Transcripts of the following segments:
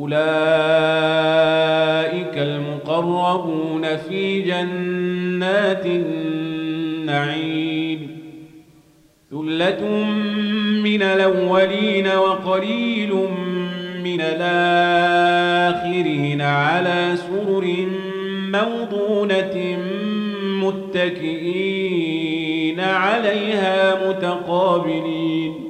أولئك المقربون في جنات النعيم. ثلة من الأولين وقليل من الآخرين على سرر موضونة متكئين عليها متقابلين.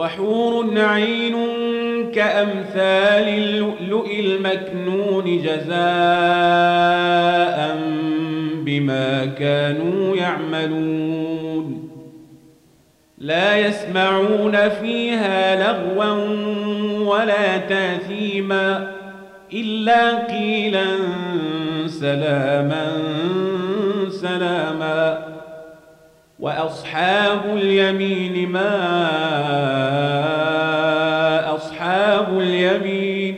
وحور عين كأمثال اللؤلؤ المكنون جزاء بما كانوا يعملون. لا يسمعون فيها لغوا ولا تاثيما إلا قيلا سلاما سلاما. وأصحاب اليمين ما أصحاب اليمين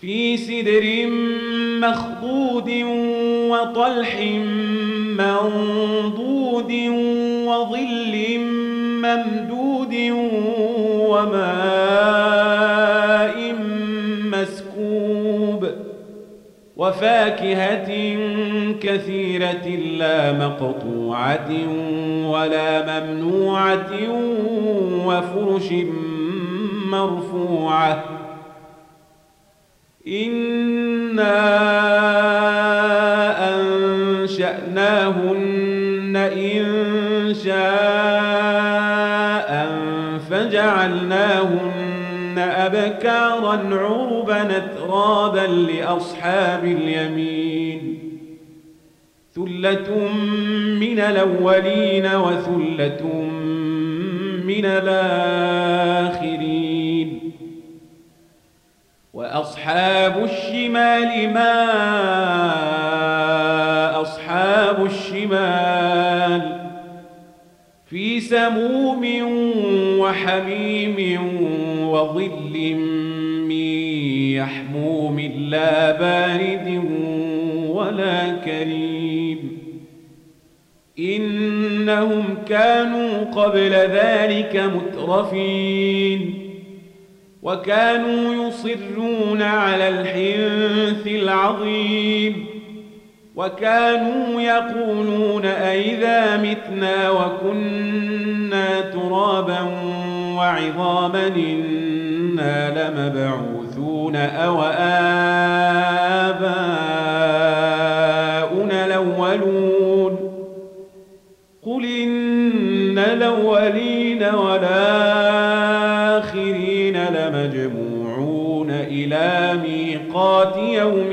في سدر مخضود وطلح منضود وظل ممدود وماء وفاكهة كثيرة لا مقطوعة ولا ممنوعة وفرش مرفوعة. إنا أنشأناهن إن شاء فجعلناهن أبكارا عربا أترابا لأصحاب اليمين. ثلة من الأولين وثلة من الآخرين. وأصحاب الشمال ما أصحاب الشمال. في سموم وحميم وظل من يحموم لا بارد ولا كريم. إنهم كانوا قبل ذلك مترفين. وكانوا يصرون على الحنث العظيم. وكانوا يقولون أئذا متنا وكنا ترابا وعظاما إنا لمبعوثون أو آباؤنا الأولون. قل إن الأولين والآخرين لمجموعون إلى ميقات يوم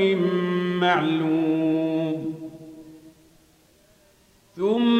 معلوم. ثم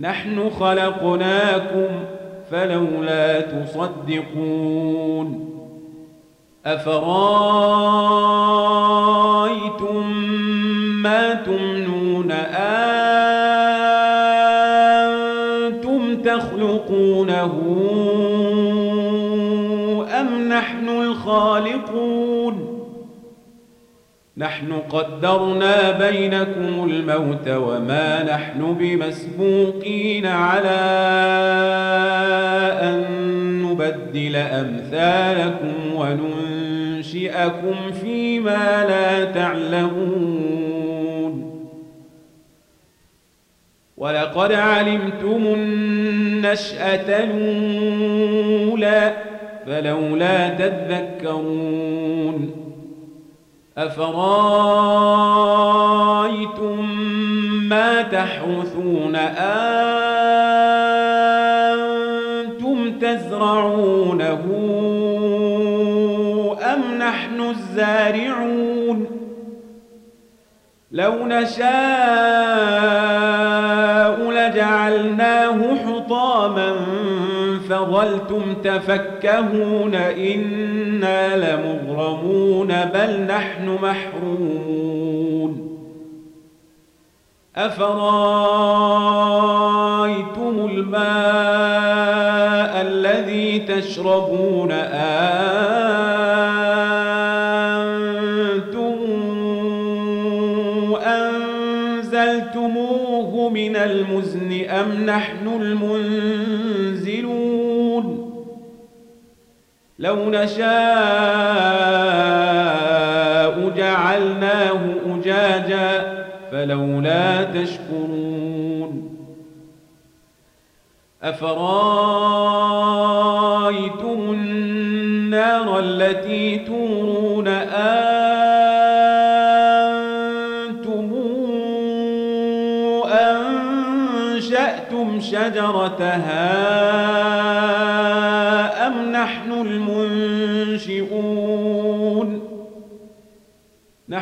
نحن خلقناكم فلولا تصدقون أفرأيتم ما تمنون أنتم تخلقونه أم نحن الخالقون نحن قدرنا بينكم الموت وما نحن بمسبوقين على أن نبدل أمثالكم وننشئكم فيما لا تعلمون. ولقد علمتم النشأة الأولى فلولا تذكرون. أفرأيتم ما تحرثون أنتم تزرعونه أم نحن الزارعون؟ لو نشاء لجعلناه فظلتم تفكهون إنا لمغرمون بل نحن محرومون. أفرأيتم الماء الذي تشربون؟ أنتم أنزلتموه من المزن أم نحن المنزلون؟ لو نشاء جعلناه أجاجا فلولا تشكرون. أفرأيتم النار التي تورون أنتم أنشأتم شجرتها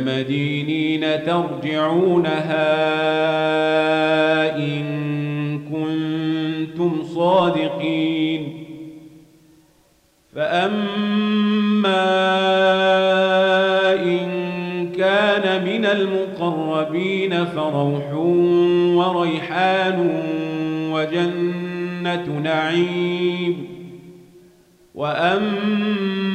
مدينين ترجعونها إن كنتم صادقين. فأما إن كان من المقربين فروح وريحان وجنة نعيم. وأما